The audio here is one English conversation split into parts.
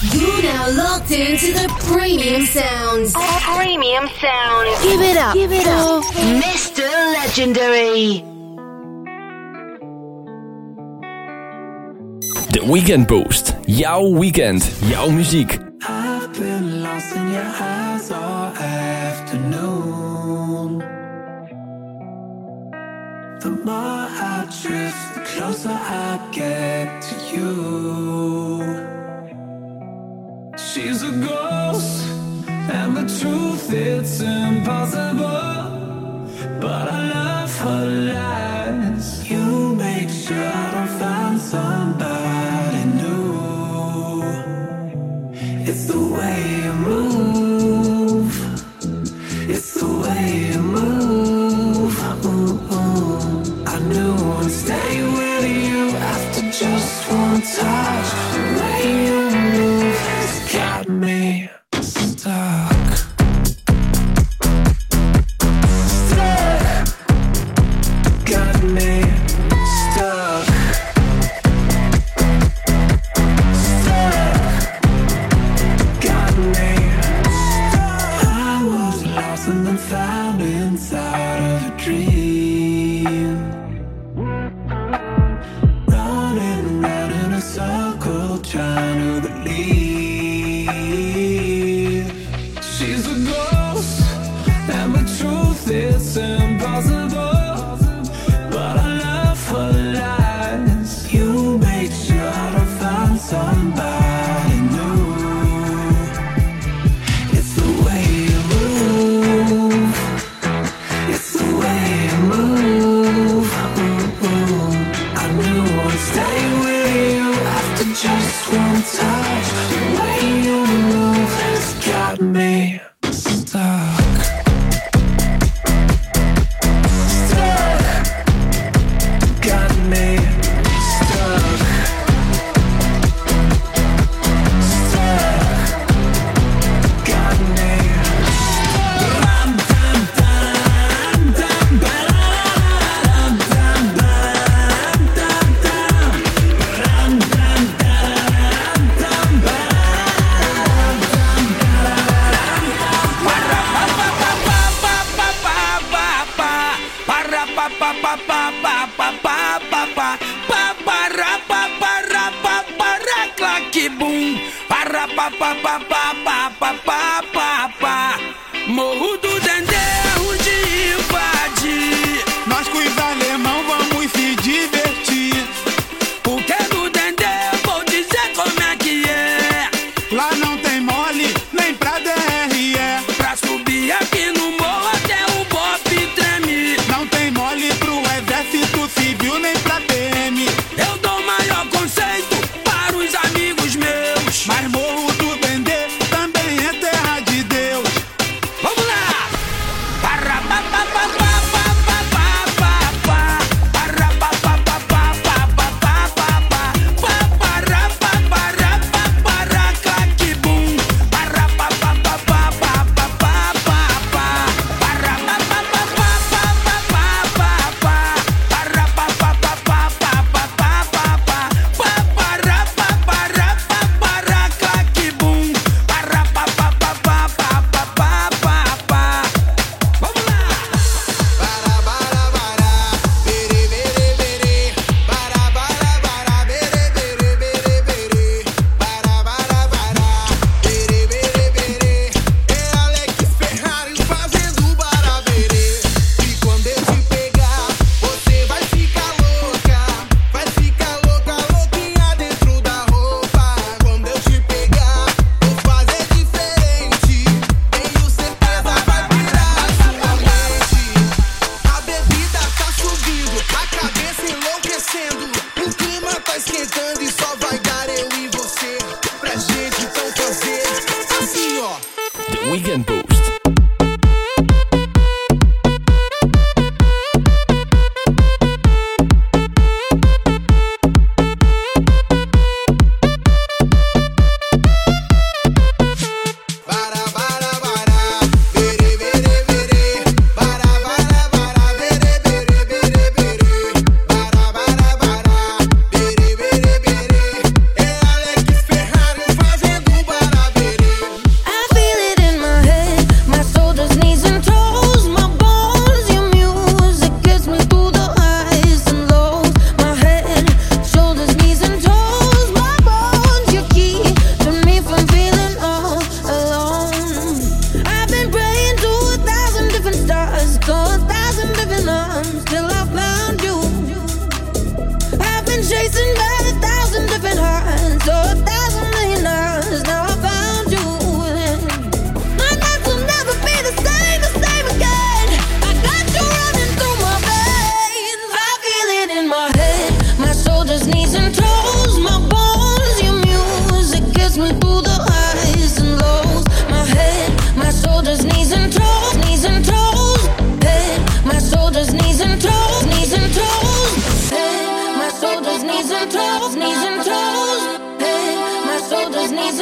You now locked into the premium sounds. Premium sounds. Give it up. Give it up. Mr. Legendary. The Weekend Boost. Jouw weekend. Jouw muziek. I've been lost in your eyes all afternoon. The more I drift, the closer I get to you. She's a ghost, and the truth it's in.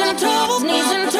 and troubles, knees and.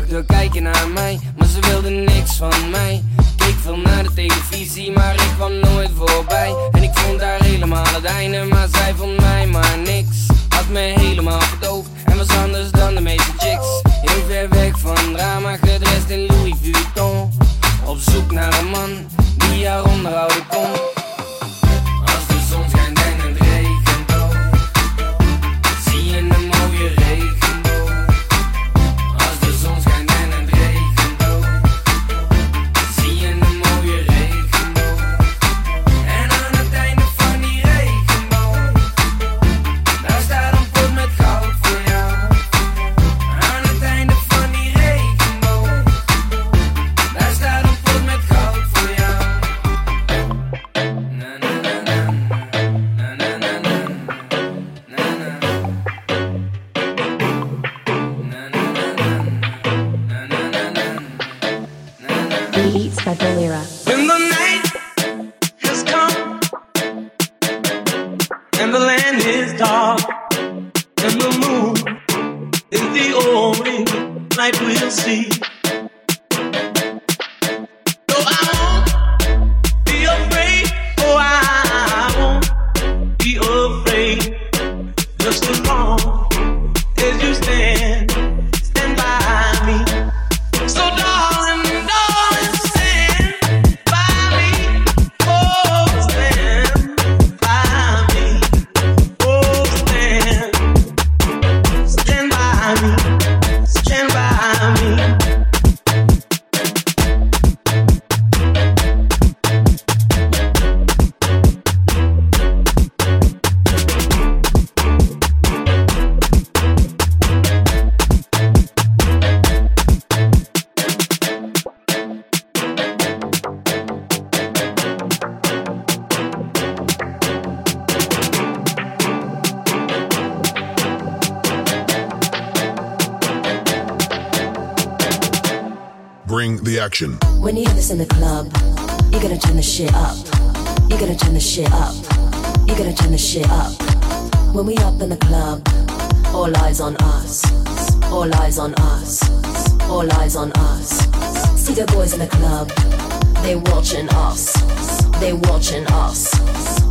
zag door kijken naar mij Maar ze wilde niks van mij. Keek veel naar de televisie, maar ik kwam nooit voorbij. En ik vond haar helemaal het einde, maar zij vond mij maar niks. Had me helemaal verdoofd en was anders dan de meeste chicks. Heel ver weg van drama, gedrest in Louis Vuitton. Op zoek naar een man die haar onderhouden kon. Beats by Valera. When the night has come and the land is dark. Reaction. When you have this in the club, you gotta turn the shit up. You gotta turn the shit up. You gotta turn the shit up. When we up in the club, all eyes on us. All eyes on us. All eyes on us. See the boys in the club, they watching us. They watching us.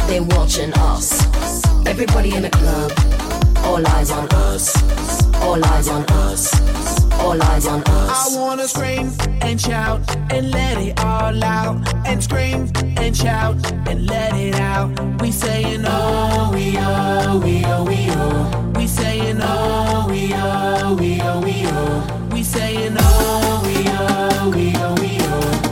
They watching us. Everybody in the club, all eyes on us. All eyes on us. All eyes on us. I wanna scream and shout and let it all out. And scream and shout and let it out. We saying oh, we oh, we oh, we oh. We saying oh, we oh, we oh, we oh. We saying oh, we oh, we oh, we oh.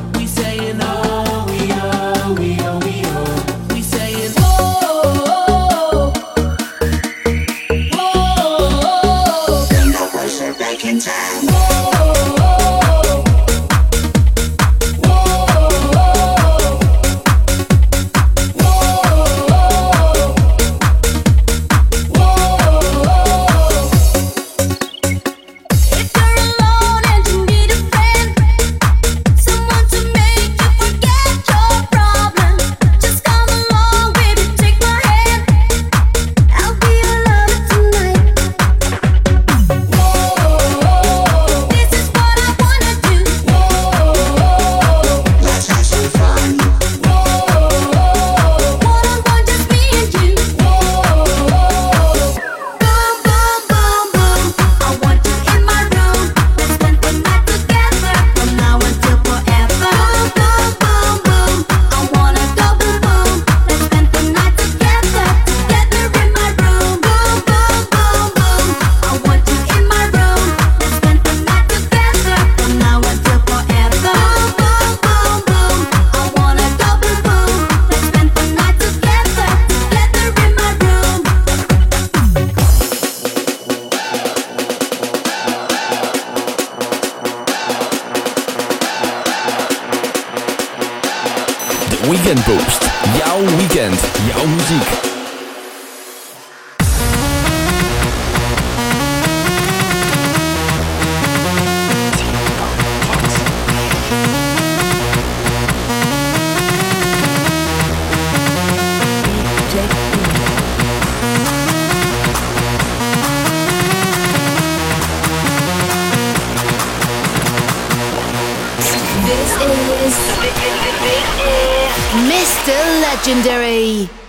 Weekend Boost. Jouw weekend. Jouw muziek. Legendary.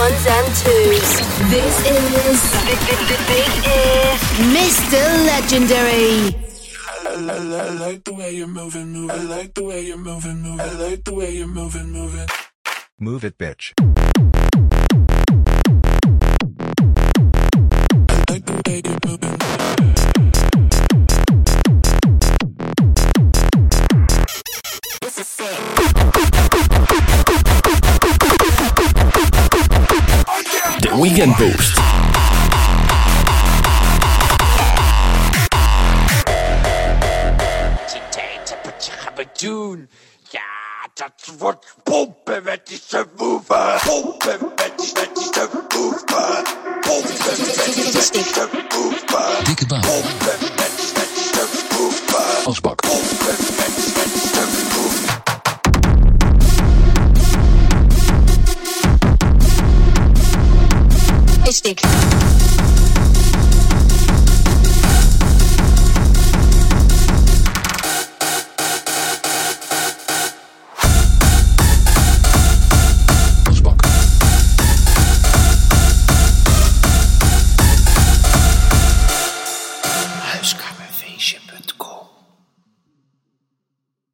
Ones and twos. This is Big is Mr. Legendary. I, I, I like the way you're moving, moving. I like the way you're moving, moving. I like the way you're moving, moving. Move it, bitch. Weekend Boost. doen. Ja, dat wordt pompen met die subwoofer. Pompen met die, met die subwoofer. Pompen met die, met die subwoofer. Dikke baan. Pompen met die, met die subwoofer. Asbak. Dik.